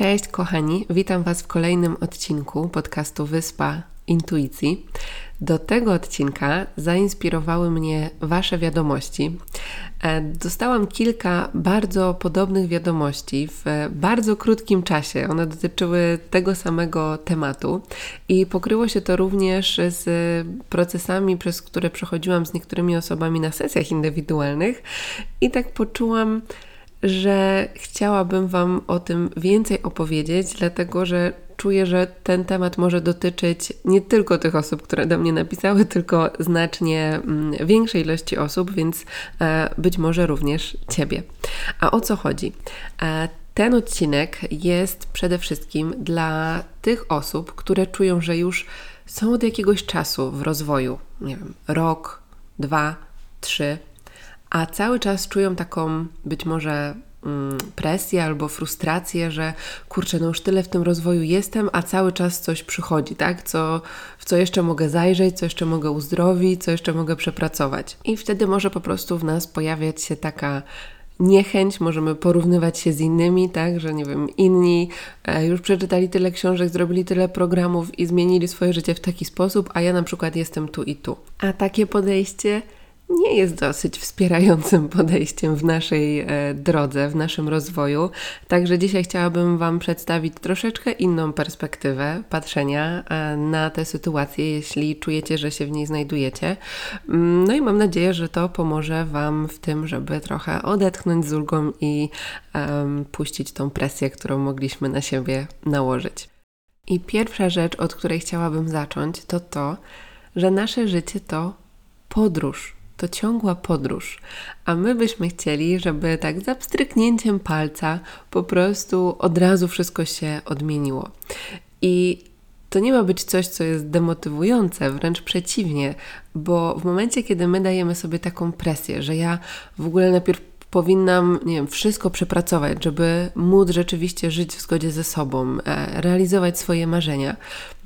Cześć kochani, witam Was w kolejnym odcinku podcastu Wyspa Intuicji. Do tego odcinka zainspirowały mnie Wasze wiadomości. E, dostałam kilka bardzo podobnych wiadomości w bardzo krótkim czasie. One dotyczyły tego samego tematu i pokryło się to również z procesami, przez które przechodziłam z niektórymi osobami na sesjach indywidualnych, i tak poczułam, że chciałabym Wam o tym więcej opowiedzieć, dlatego że czuję, że ten temat może dotyczyć nie tylko tych osób, które do mnie napisały, tylko znacznie mm, większej ilości osób, więc e, być może również Ciebie. A o co chodzi? E, ten odcinek jest przede wszystkim dla tych osób, które czują, że już są od jakiegoś czasu w rozwoju, nie wiem, rok, dwa, trzy, a cały czas czują taką być może mm, presję albo frustrację, że kurczę, no już tyle w tym rozwoju jestem, a cały czas coś przychodzi, tak? Co, w co jeszcze mogę zajrzeć, co jeszcze mogę uzdrowić, co jeszcze mogę przepracować. I wtedy może po prostu w nas pojawiać się taka niechęć, możemy porównywać się z innymi, tak, że nie wiem, inni e, już przeczytali tyle książek, zrobili tyle programów i zmienili swoje życie w taki sposób, a ja na przykład jestem tu i tu. A takie podejście nie jest dosyć wspierającym podejściem w naszej e, drodze, w naszym rozwoju. Także dzisiaj chciałabym Wam przedstawić troszeczkę inną perspektywę patrzenia e, na tę sytuację, jeśli czujecie, że się w niej znajdujecie. Mm, no i mam nadzieję, że to pomoże Wam w tym, żeby trochę odetchnąć z ulgą i puścić tą presję, którą mogliśmy na siebie nałożyć. I pierwsza rzecz, od której chciałabym zacząć, to to, że nasze życie to podróż to ciągła podróż, a my byśmy chcieli, żeby tak za pstryknięciem palca po prostu od razu wszystko się odmieniło. I to nie ma być coś, co jest demotywujące, wręcz przeciwnie, bo w momencie, kiedy my dajemy sobie taką presję, że ja w ogóle najpierw powinnam, nie wiem, wszystko przepracować, żeby móc rzeczywiście żyć w zgodzie ze sobą, e, realizować swoje marzenia,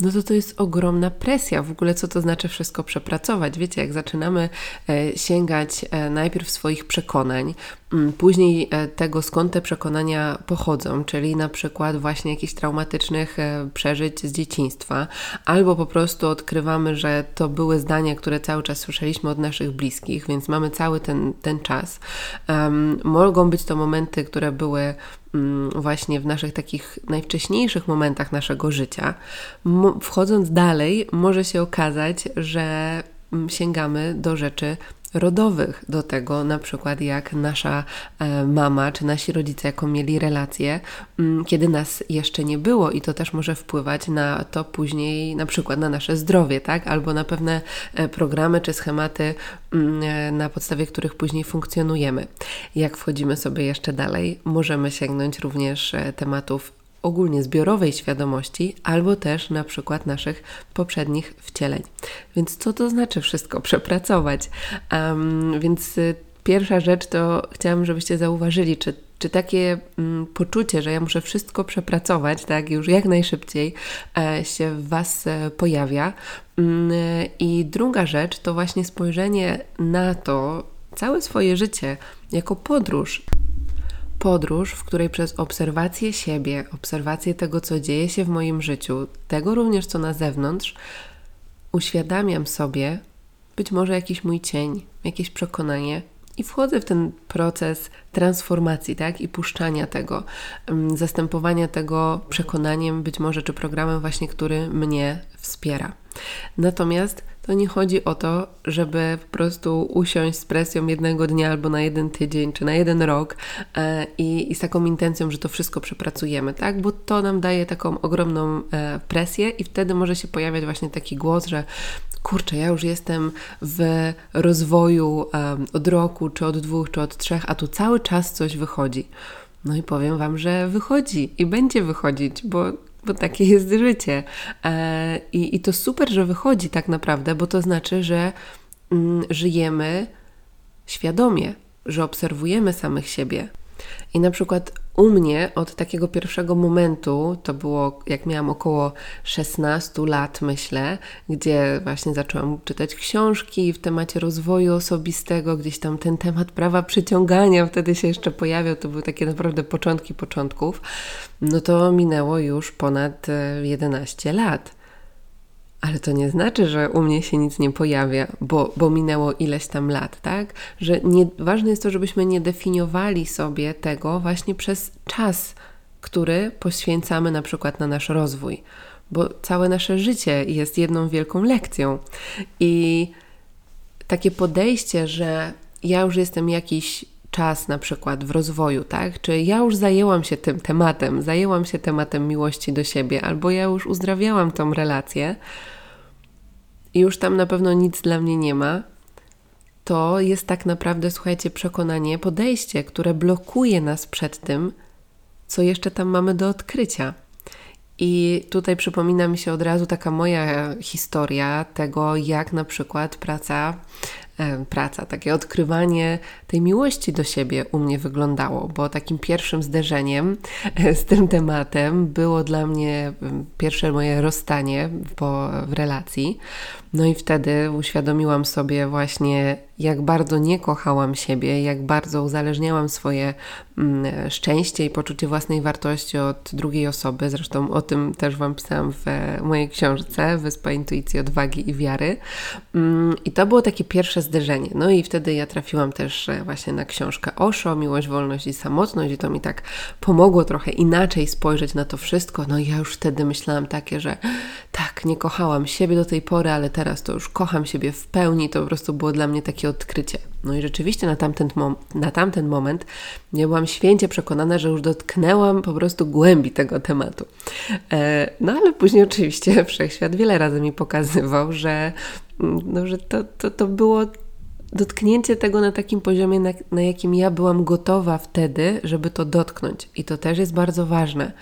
no to to jest ogromna presja. W ogóle co to znaczy wszystko przepracować? Wiecie, jak zaczynamy e, sięgać e, najpierw swoich przekonań, Mm, później tego, skąd te przekonania pochodzą, czyli na przykład właśnie jakichś traumatycznych przeżyć z dzieciństwa, albo po prostu odkrywamy, że to były zdania, które cały czas słyszeliśmy od naszych bliskich, więc mamy cały ten, ten czas. Um, mogą być to momenty, które były um, właśnie w naszych takich najwcześniejszych momentach naszego życia. wchodząc dalej, może się okazać, że mm, sięgamy do rzeczy rodowych do tego, na przykład jak nasza e, mama czy nasi rodzice, jaką mieli relacje, mm, kiedy nas jeszcze nie było i to też może wpływać na to później, na przykład na nasze zdrowie, tak? Albo na pewne e, programy czy schematy, mm, e, na podstawie których później funkcjonujemy. Jak wchodzimy sobie jeszcze dalej, możemy sięgnąć również tematów ogólnie zbiorowej świadomości, albo też na przykład naszych poprzednich wcieleń. Więc co to znaczy wszystko przepracować? Um, więc y, pierwsza rzecz to chciałam, żebyście zauważyli, czy, czy takie mm, poczucie, że ja muszę wszystko przepracować, tak, już jak najszybciej e, się w Was e, pojawia. Mm, I druga rzecz to właśnie spojrzenie na to, całe swoje życie jako podróż podróż, w której przez obserwację siebie, obserwację tego, co dzieje się w moim życiu, tego również, co na zewnątrz, uświadamiam sobie być może jakiś mój cień, jakieś przekonanie i wchodzę w ten proces transformacji, tak, i puszczania tego, zastępowania tego przekonaniem, być może, czy programem właśnie, który mnie wspiera. Natomiast to nie chodzi o to, żeby po prostu usiąść z presją jednego dnia albo na jeden tydzień czy na jeden rok e, i, i, z taką intencją, że to wszystko przepracujemy, tak? Bo to nam daje taką ogromną e, presję i wtedy może się pojawiać właśnie taki głos, że kurczę, ja już jestem w rozwoju od roku, czy od dwóch, czy od trzech, a tu cały czas coś wychodzi. No i powiem Wam, że wychodzi i będzie wychodzić, bo, bo takie jest życie. E, i, I to super, że wychodzi tak naprawdę, bo to znaczy, że mm, żyjemy świadomie, że obserwujemy samych siebie. I na przykład u mnie od takiego pierwszego momentu, to było jak miałam około 16 lat, myślę, gdzie właśnie zaczęłam czytać książki w temacie rozwoju osobistego, gdzieś tam ten temat prawa przyciągania wtedy się jeszcze pojawiał, to były takie naprawdę początki początków, no to minęło już ponad 11 e, lat. Ale to nie znaczy, że u mnie się nic nie pojawia, bo, bo minęło ileś tam lat, tak? Że nie, ważne jest to, żebyśmy nie definiowali sobie tego właśnie przez czas, który poświęcamy na przykład na nasz rozwój, bo całe nasze życie jest jedną wielką lekcją. I takie podejście, że ja już jestem jakiś czas na przykład w rozwoju, tak? Czy ja już zajęłam się tym tematem, zajęłam się tematem miłości do siebie, albo ja już uzdrawiałam tą relację, i już tam na pewno nic dla mnie nie ma, to jest tak naprawdę, słuchajcie, przekonanie, podejście, które blokuje nas przed tym, co jeszcze tam mamy do odkrycia. I tutaj przypomina mi się od razu taka moja historia tego, jak na przykład praca praca, takie odkrywanie tej miłości do siebie u mnie wyglądało, bo takim pierwszym zderzeniem e, z tym tematem było dla mnie pierwsze moje rozstanie po, w relacji. No i wtedy uświadomiłam sobie właśnie, jak bardzo nie kochałam siebie, jak bardzo uzależniałam swoje mm, szczęście i poczucie własnej wartości od drugiej osoby. Zresztą o tym też Wam pisałam w mojej książce Wyspa Intuicji, Odwagi i Wiary. Mm, I to było takie pierwsze zderzenie. No i wtedy ja trafiłam też e, właśnie na książkę Osho, Miłość, Wolność i Samotność i to mi tak pomogło trochę inaczej spojrzeć na to wszystko. No i ja już wtedy myślałam takie, że tak, nie kochałam siebie do tej pory, ale teraz to już kocham siebie w pełni. To po prostu było dla mnie takie odkrycie. No i rzeczywiście na tamten, mom- na tamten moment nie byłam święcie przekonana, że już dotknęłam po prostu głębi tego tematu. E, no ale później oczywiście wszechświat wiele razy mi pokazywał, że, mm, no, że to, to, to było dotknięcie tego na takim poziomie, na, na, jakim ja byłam gotowa wtedy, żeby to dotknąć. I to też jest bardzo ważne,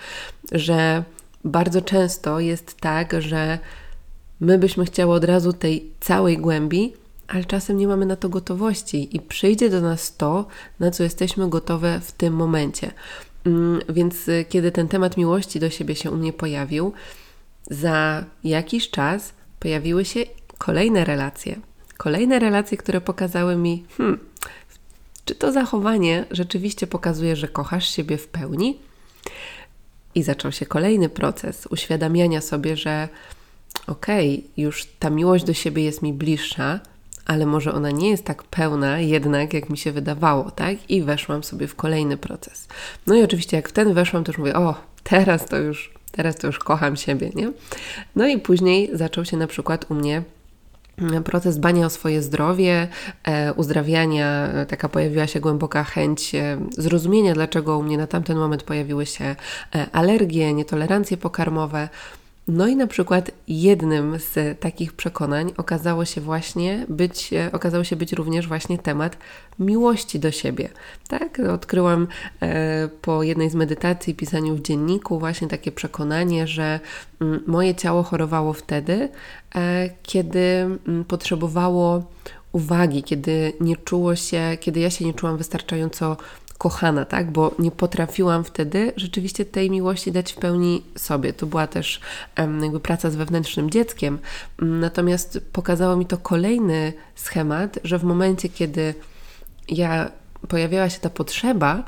że bardzo często jest tak, że my byśmy chciały od razu tej całej głębi, ale czasem nie mamy na to gotowości i przyjdzie do nas to, na co jesteśmy gotowe w tym momencie. Mm, więc y, kiedy ten temat miłości do siebie się u mnie pojawił, za jakiś czas pojawiły się kolejne relacje. Kolejne relacje, które pokazały mi, hmm, czy to zachowanie rzeczywiście pokazuje, że kochasz siebie w pełni? I zaczął się kolejny proces uświadamiania sobie, że okej, okay, już ta miłość do siebie jest mi bliższa, ale może ona nie jest tak pełna jednak, jak mi się wydawało, tak? I weszłam sobie w kolejny proces. No i oczywiście jak w ten weszłam, już mówię, o, teraz to już, teraz to już kocham siebie, nie? No i później zaczął się na przykład u mnie proces dbania o swoje zdrowie, e, uzdrawiania, e, taka pojawiła się głęboka chęć e, zrozumienia, dlaczego u mnie na tamten moment pojawiły się alergie, nietolerancje pokarmowe. No i na przykład jednym z takich przekonań okazało się właśnie być, okazało się być również właśnie temat miłości do siebie. Tak, odkryłam e, po jednej z medytacji, pisaniu w dzienniku właśnie takie przekonanie, że m, mm, moje ciało chorowało wtedy, e, kiedy m, mm, potrzebowało uwagi, kiedy nie czuło się, kiedy ja się nie czułam wystarczająco kochana, tak? Bo nie potrafiłam wtedy rzeczywiście tej miłości dać w pełni sobie. To była też jakby praca z wewnętrznym dzieckiem. Natomiast pokazało mi to kolejny schemat, że w momencie, kiedy ja pojawiała się ta potrzeba,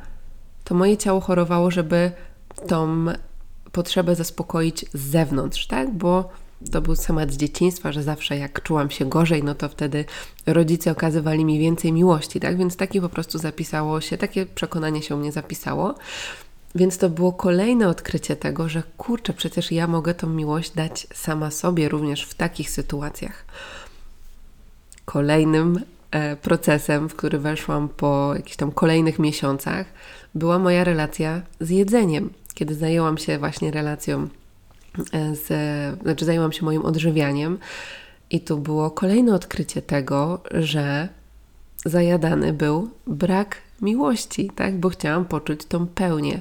to moje ciało chorowało, żeby tą potrzebę zaspokoić z zewnątrz, tak? Bo to był temat z dzieciństwa, że zawsze jak czułam się gorzej, no to wtedy rodzice okazywali mi więcej miłości, tak? Więc takie po prostu zapisało się, takie przekonanie się u mnie zapisało. Więc to było kolejne odkrycie tego, że kurczę, przecież ja mogę tą miłość dać sama sobie również w takich sytuacjach. Kolejnym e, procesem, w który weszłam po jakichś tam kolejnych miesiącach, była moja relacja z jedzeniem, kiedy zajęłam się właśnie relacją z, znaczy zajęłam się moim odżywianiem i tu było kolejne odkrycie tego, że zajadany był brak miłości, tak? Bo chciałam poczuć tą pełnię.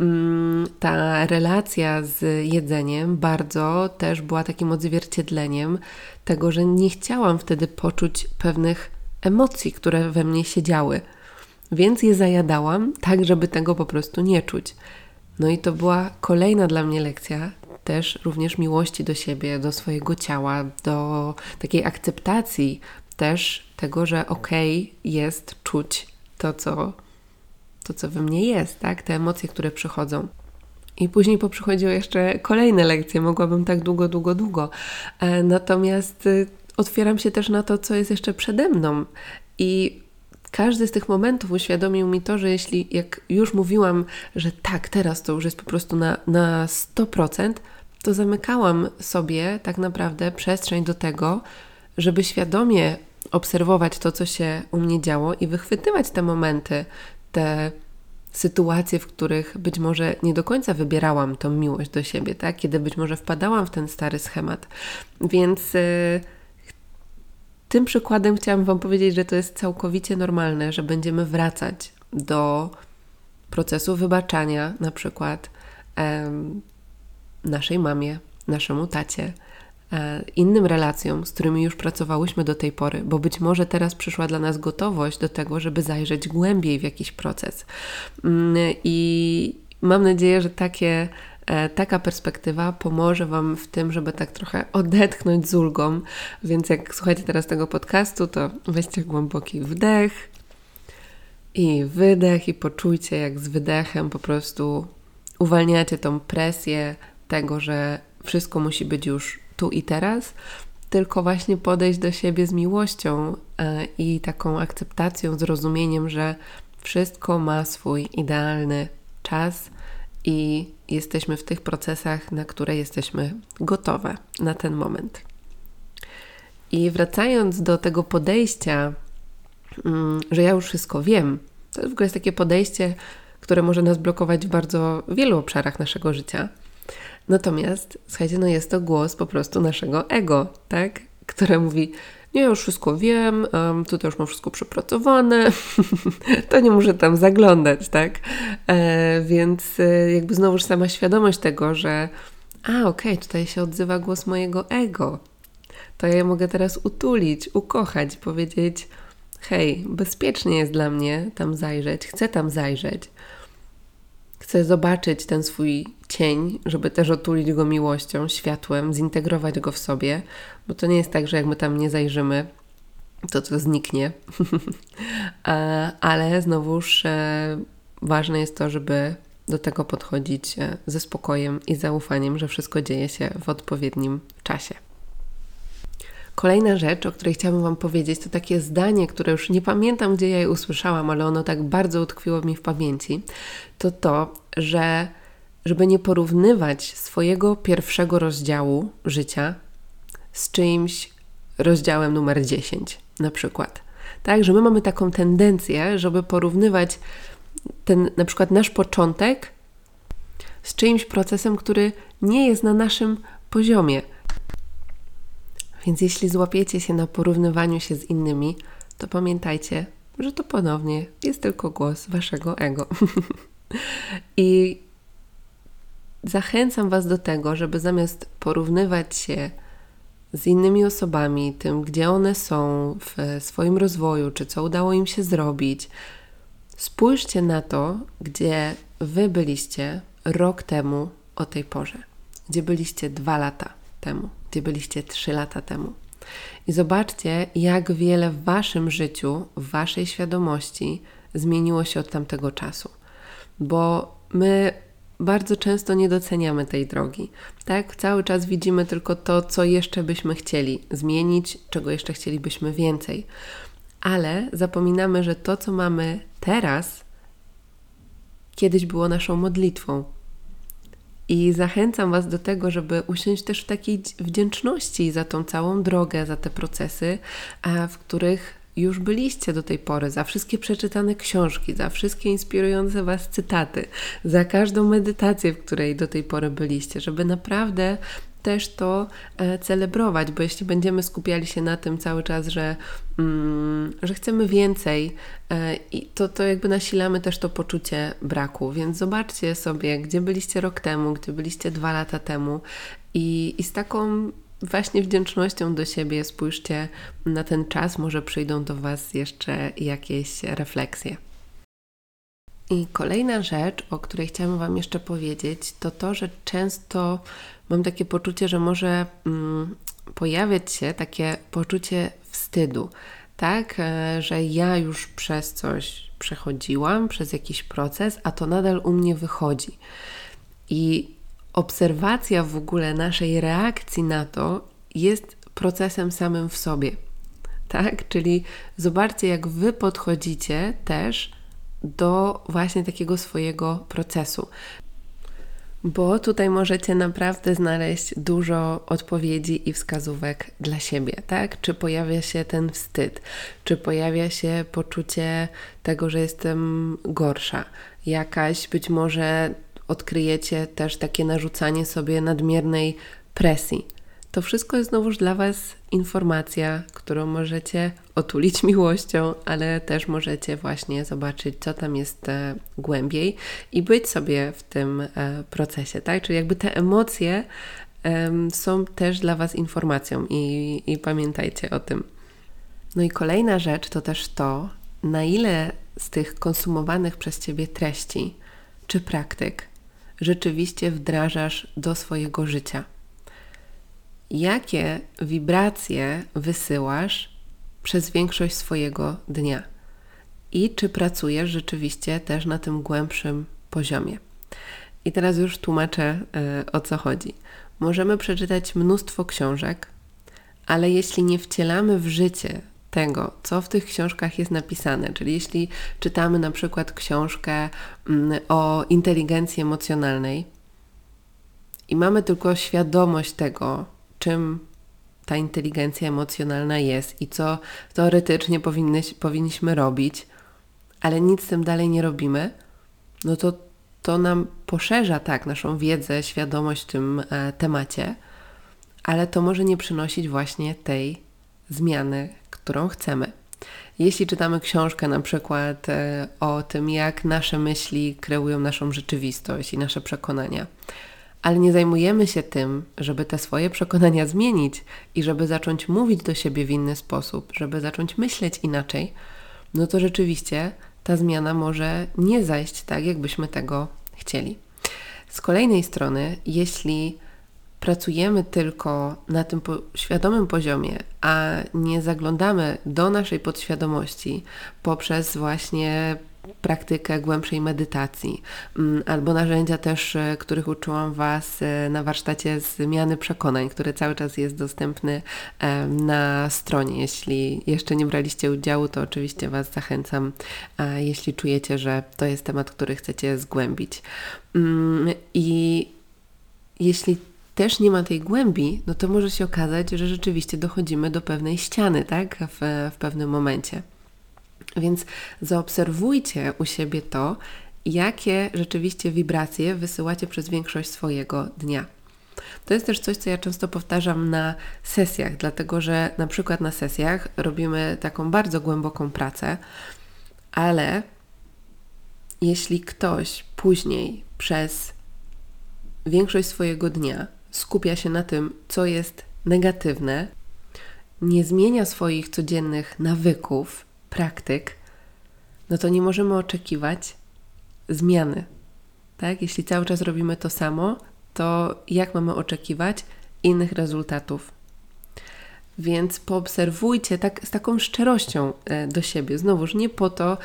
Mm, ta relacja z jedzeniem bardzo też była takim odzwierciedleniem tego, że nie chciałam wtedy poczuć pewnych emocji, które we mnie siedziały. Więc je zajadałam tak, żeby tego po prostu nie czuć. No i to była kolejna dla mnie lekcja, też również miłości do siebie, do swojego ciała, do takiej akceptacji też tego, że okej okay jest czuć to, co, to, co we mnie jest, tak? Te emocje, które przychodzą. I później poprzychodziły jeszcze kolejne lekcje, mogłabym tak długo, długo, długo. E, natomiast y, otwieram się też na to, co jest jeszcze przede mną. I każdy z tych momentów uświadomił mi to, że jeśli, jak już mówiłam, że tak, teraz to już jest po prostu na, na 100%, to zamykałam sobie tak naprawdę przestrzeń do tego, żeby świadomie obserwować to, co się u mnie działo i wychwytywać te momenty, te sytuacje, w których być może nie do końca wybierałam tą miłość do siebie, tak? Kiedy być może wpadałam w ten stary schemat. Więc yy, tym przykładem chciałam Wam powiedzieć, że to jest całkowicie normalne, że będziemy wracać do procesu wybaczania, na przykład naszej mamie, naszemu tacie, e, innym relacjom, z którymi już pracowałyśmy do tej pory, bo być może teraz przyszła dla nas gotowość do tego, żeby zajrzeć głębiej w jakiś proces. Mm, I mam nadzieję, że takie e, taka perspektywa pomoże Wam w tym, żeby tak trochę odetchnąć z ulgą. Więc jak słuchacie teraz tego podcastu, to weźcie głęboki wdech i wydech, i poczujcie, jak z wydechem po prostu uwalniacie tą presję tego, że wszystko musi być już tu i teraz, tylko właśnie podejść do siebie z miłością e, i taką akceptacją, zrozumieniem, że wszystko ma swój idealny czas i jesteśmy w tych procesach, na które jesteśmy gotowe na ten moment. I wracając do tego podejścia, mm, że ja już wszystko wiem, to w ogóle jest takie podejście, które może nas blokować w bardzo wielu obszarach naszego życia. Natomiast, słuchajcie, no jest to głos po prostu naszego ego, tak? Które mówi, nie, już wszystko wiem, um, tutaj już mam wszystko przepracowane, to nie muszę tam zaglądać, tak? E, więc e, jakby znowuż sama świadomość tego, że a, okej, okay, tutaj się odzywa głos mojego ego, to ja mogę teraz utulić, ukochać, powiedzieć, hej, bezpiecznie jest dla mnie tam zajrzeć, chcę tam zajrzeć, Chcę zobaczyć ten swój cień, żeby też otulić go miłością, światłem, zintegrować go w sobie, bo to nie jest tak, że jak my tam nie zajrzymy, to to zniknie. Ale znowuż e, ważne jest to, żeby do tego podchodzić e, ze spokojem i zaufaniem, że wszystko dzieje się w odpowiednim czasie. Kolejna rzecz, o której chciałabym Wam powiedzieć, to takie zdanie, które już nie pamiętam, gdzie ja je usłyszałam, ale ono tak bardzo utkwiło mi w pamięci. To to, że żeby nie porównywać swojego pierwszego rozdziału życia z czyimś rozdziałem numer 10, na przykład. Tak, że my mamy taką tendencję, żeby porównywać ten na przykład nasz początek z czyimś procesem, który nie jest na naszym poziomie więc jeśli złapiecie się na porównywaniu się z innymi, to pamiętajcie, że to ponownie jest tylko głos waszego ego. I zachęcam Was do tego, żeby zamiast porównywać się z innymi osobami, tym, gdzie one są w swoim rozwoju, czy co udało im się zrobić, spójrzcie na to, gdzie Wy byliście rok temu o tej porze, gdzie byliście dwa lata temu, gdzie byliście 3 lata temu. I zobaczcie, jak wiele w Waszym życiu, w Waszej świadomości zmieniło się od tamtego czasu. Bo my bardzo często nie doceniamy tej drogi. Tak, cały czas widzimy tylko to, co jeszcze byśmy chcieli zmienić, czego jeszcze chcielibyśmy więcej. Ale zapominamy, że to, co mamy teraz, kiedyś było naszą modlitwą, i zachęcam Was do tego, żeby usiąść też w takiej wdzięczności za tą całą drogę, za te procesy, w których już byliście do tej pory, za wszystkie przeczytane książki, za wszystkie inspirujące Was cytaty, za każdą medytację, w której do tej pory byliście, żeby naprawdę też to e, celebrować, bo jeśli będziemy skupiali się na tym cały czas, że, mm, że chcemy więcej, e, i to, to jakby nasilamy też to poczucie braku. Więc zobaczcie sobie, gdzie byliście rok temu, gdzie byliście dwa lata temu i, i z taką właśnie wdzięcznością do siebie spójrzcie na ten czas, może przyjdą do Was jeszcze jakieś refleksje. I kolejna rzecz, o której chciałam Wam jeszcze powiedzieć, to to, że często mam takie poczucie, że może mm, pojawiać się takie poczucie wstydu, tak, e, że ja już przez coś przechodziłam, przez jakiś proces, a to nadal u mnie wychodzi. I obserwacja w ogóle naszej reakcji na to jest procesem samym w sobie. Tak? Czyli zobaczcie, jak wy podchodzicie też do właśnie takiego swojego procesu. Bo tutaj możecie naprawdę znaleźć dużo odpowiedzi i wskazówek dla siebie, tak? Czy pojawia się ten wstyd, czy pojawia się poczucie tego, że jestem gorsza, jakaś być może odkryjecie też takie narzucanie sobie nadmiernej presji. To wszystko jest znowuż dla Was informacja, którą możecie otulić miłością, ale też możecie właśnie zobaczyć, co tam jest e, głębiej i być sobie w tym e, procesie, tak? Czyli jakby te emocje są też dla Was informacją i, i pamiętajcie o tym. No i kolejna rzecz to też to, na ile z tych konsumowanych przez Ciebie treści czy praktyk rzeczywiście wdrażasz do swojego życia. Jakie wibracje wysyłasz przez większość swojego dnia i czy pracujesz rzeczywiście też na tym głębszym poziomie. I teraz już tłumaczę y, o co chodzi. Możemy przeczytać mnóstwo książek, ale jeśli nie wcielamy w życie tego, co w tych książkach jest napisane. Czyli jeśli czytamy na przykład książkę mm, o inteligencji emocjonalnej i mamy tylko świadomość tego, czym ta inteligencja emocjonalna jest i co teoretycznie powinny, powinniśmy robić, ale nic z tym dalej nie robimy, no to to nam poszerza tak naszą wiedzę, świadomość w tym e, temacie, ale to może nie przynosić właśnie tej zmiany, którą chcemy. Jeśli czytamy książkę na przykład e, o tym, jak nasze myśli kreują naszą rzeczywistość i nasze przekonania, ale nie zajmujemy się tym, żeby te swoje przekonania zmienić i żeby zacząć mówić do siebie w inny sposób, żeby zacząć myśleć inaczej, no to rzeczywiście ta zmiana może nie zajść tak, jakbyśmy tego chcieli. Z kolejnej strony, jeśli pracujemy tylko na tym świadomym poziomie, a nie zaglądamy do naszej podświadomości poprzez właśnie praktykę głębszej medytacji, mm, albo narzędzia też, e, których uczyłam Was e, na warsztacie zmiany przekonań, który cały czas jest dostępny e, na stronie. Jeśli jeszcze nie braliście udziału, to oczywiście Was zachęcam, jeśli czujecie, że to jest temat, który chcecie zgłębić. Mm, I jeśli też nie ma tej głębi, no to może się okazać, że rzeczywiście dochodzimy do pewnej ściany, tak, w, w pewnym momencie. Więc zaobserwujcie u siebie to, jakie rzeczywiście wibracje wysyłacie przez większość swojego dnia. To jest też coś, co ja często powtarzam na sesjach, dlatego że na przykład na sesjach robimy taką bardzo głęboką pracę, ale jeśli ktoś później przez większość swojego dnia skupia się na tym, co jest negatywne, nie zmienia swoich codziennych nawyków, praktyk, no to nie możemy oczekiwać zmiany. Tak? Jeśli cały czas robimy to samo, to jak mamy oczekiwać innych rezultatów? Więc poobserwujcie tak, z taką szczerością e, do siebie. Znowuż nie po to,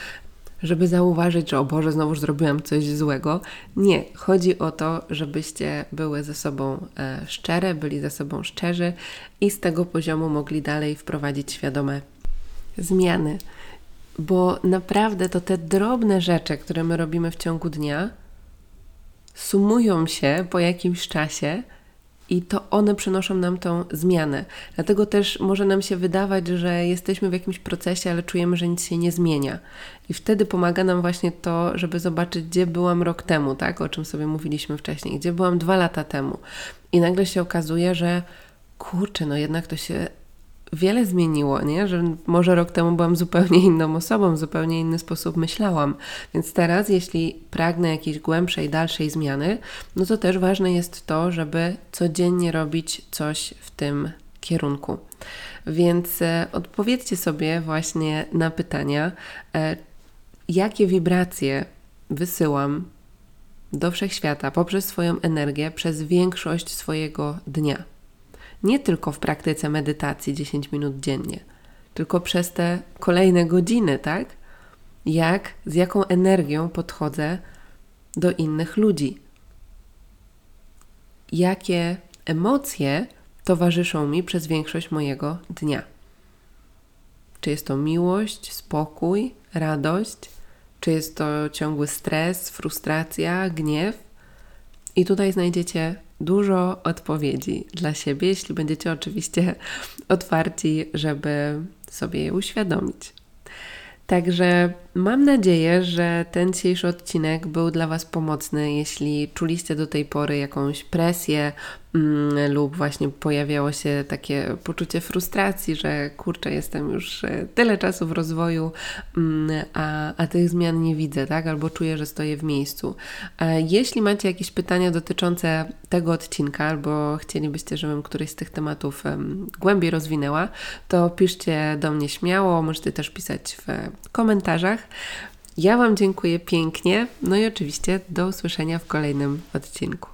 żeby zauważyć, że o Boże, znowuż zrobiłam coś złego. Nie, chodzi o to, żebyście były ze sobą e, szczere, byli ze sobą szczerzy i z tego poziomu mogli dalej wprowadzić świadome zmiany. Bo naprawdę to te drobne rzeczy, które my robimy w ciągu dnia, sumują się po jakimś czasie i to one przynoszą nam tą zmianę. Dlatego też może nam się wydawać, że jesteśmy w jakimś procesie, ale czujemy, że nic się nie zmienia. I wtedy pomaga nam właśnie to, żeby zobaczyć, gdzie byłam rok temu, tak? O czym sobie mówiliśmy wcześniej, gdzie byłam dwa lata temu. I nagle się okazuje, że kurczę, no jednak to się wiele zmieniło, nie? Że może rok temu byłam zupełnie inną osobą, zupełnie inny sposób myślałam. Więc teraz, jeśli pragnę jakiejś głębszej, dalszej zmiany, no to też ważne jest to, żeby codziennie robić coś w tym kierunku. Więc e, odpowiedzcie sobie właśnie na pytania, e, jakie wibracje wysyłam do wszechświata poprzez swoją energię przez większość swojego dnia. Nie tylko w praktyce medytacji 10 minut dziennie, tylko przez te kolejne godziny, tak? Jak, z jaką energią podchodzę do innych ludzi. Jakie emocje towarzyszą mi przez większość mojego dnia. Czy jest to miłość, spokój, radość, czy jest to ciągły stres, frustracja, gniew. I tutaj znajdziecie dużo odpowiedzi dla siebie, jeśli będziecie oczywiście otwarci, żeby sobie je uświadomić. Także mam nadzieję, że ten dzisiejszy odcinek był dla Was pomocny, jeśli czuliście do tej pory jakąś presję lub właśnie pojawiało się takie poczucie frustracji, że kurczę, jestem już e, tyle czasu w rozwoju, mm, a, a tych zmian nie widzę, tak? Albo czuję, że stoję w miejscu. E, jeśli macie jakieś pytania dotyczące tego odcinka, albo chcielibyście, żebym któryś z tych tematów głębiej rozwinęła, to piszcie do mnie śmiało, możecie też pisać w komentarzach. Ja Wam dziękuję pięknie, no i oczywiście do usłyszenia w kolejnym odcinku.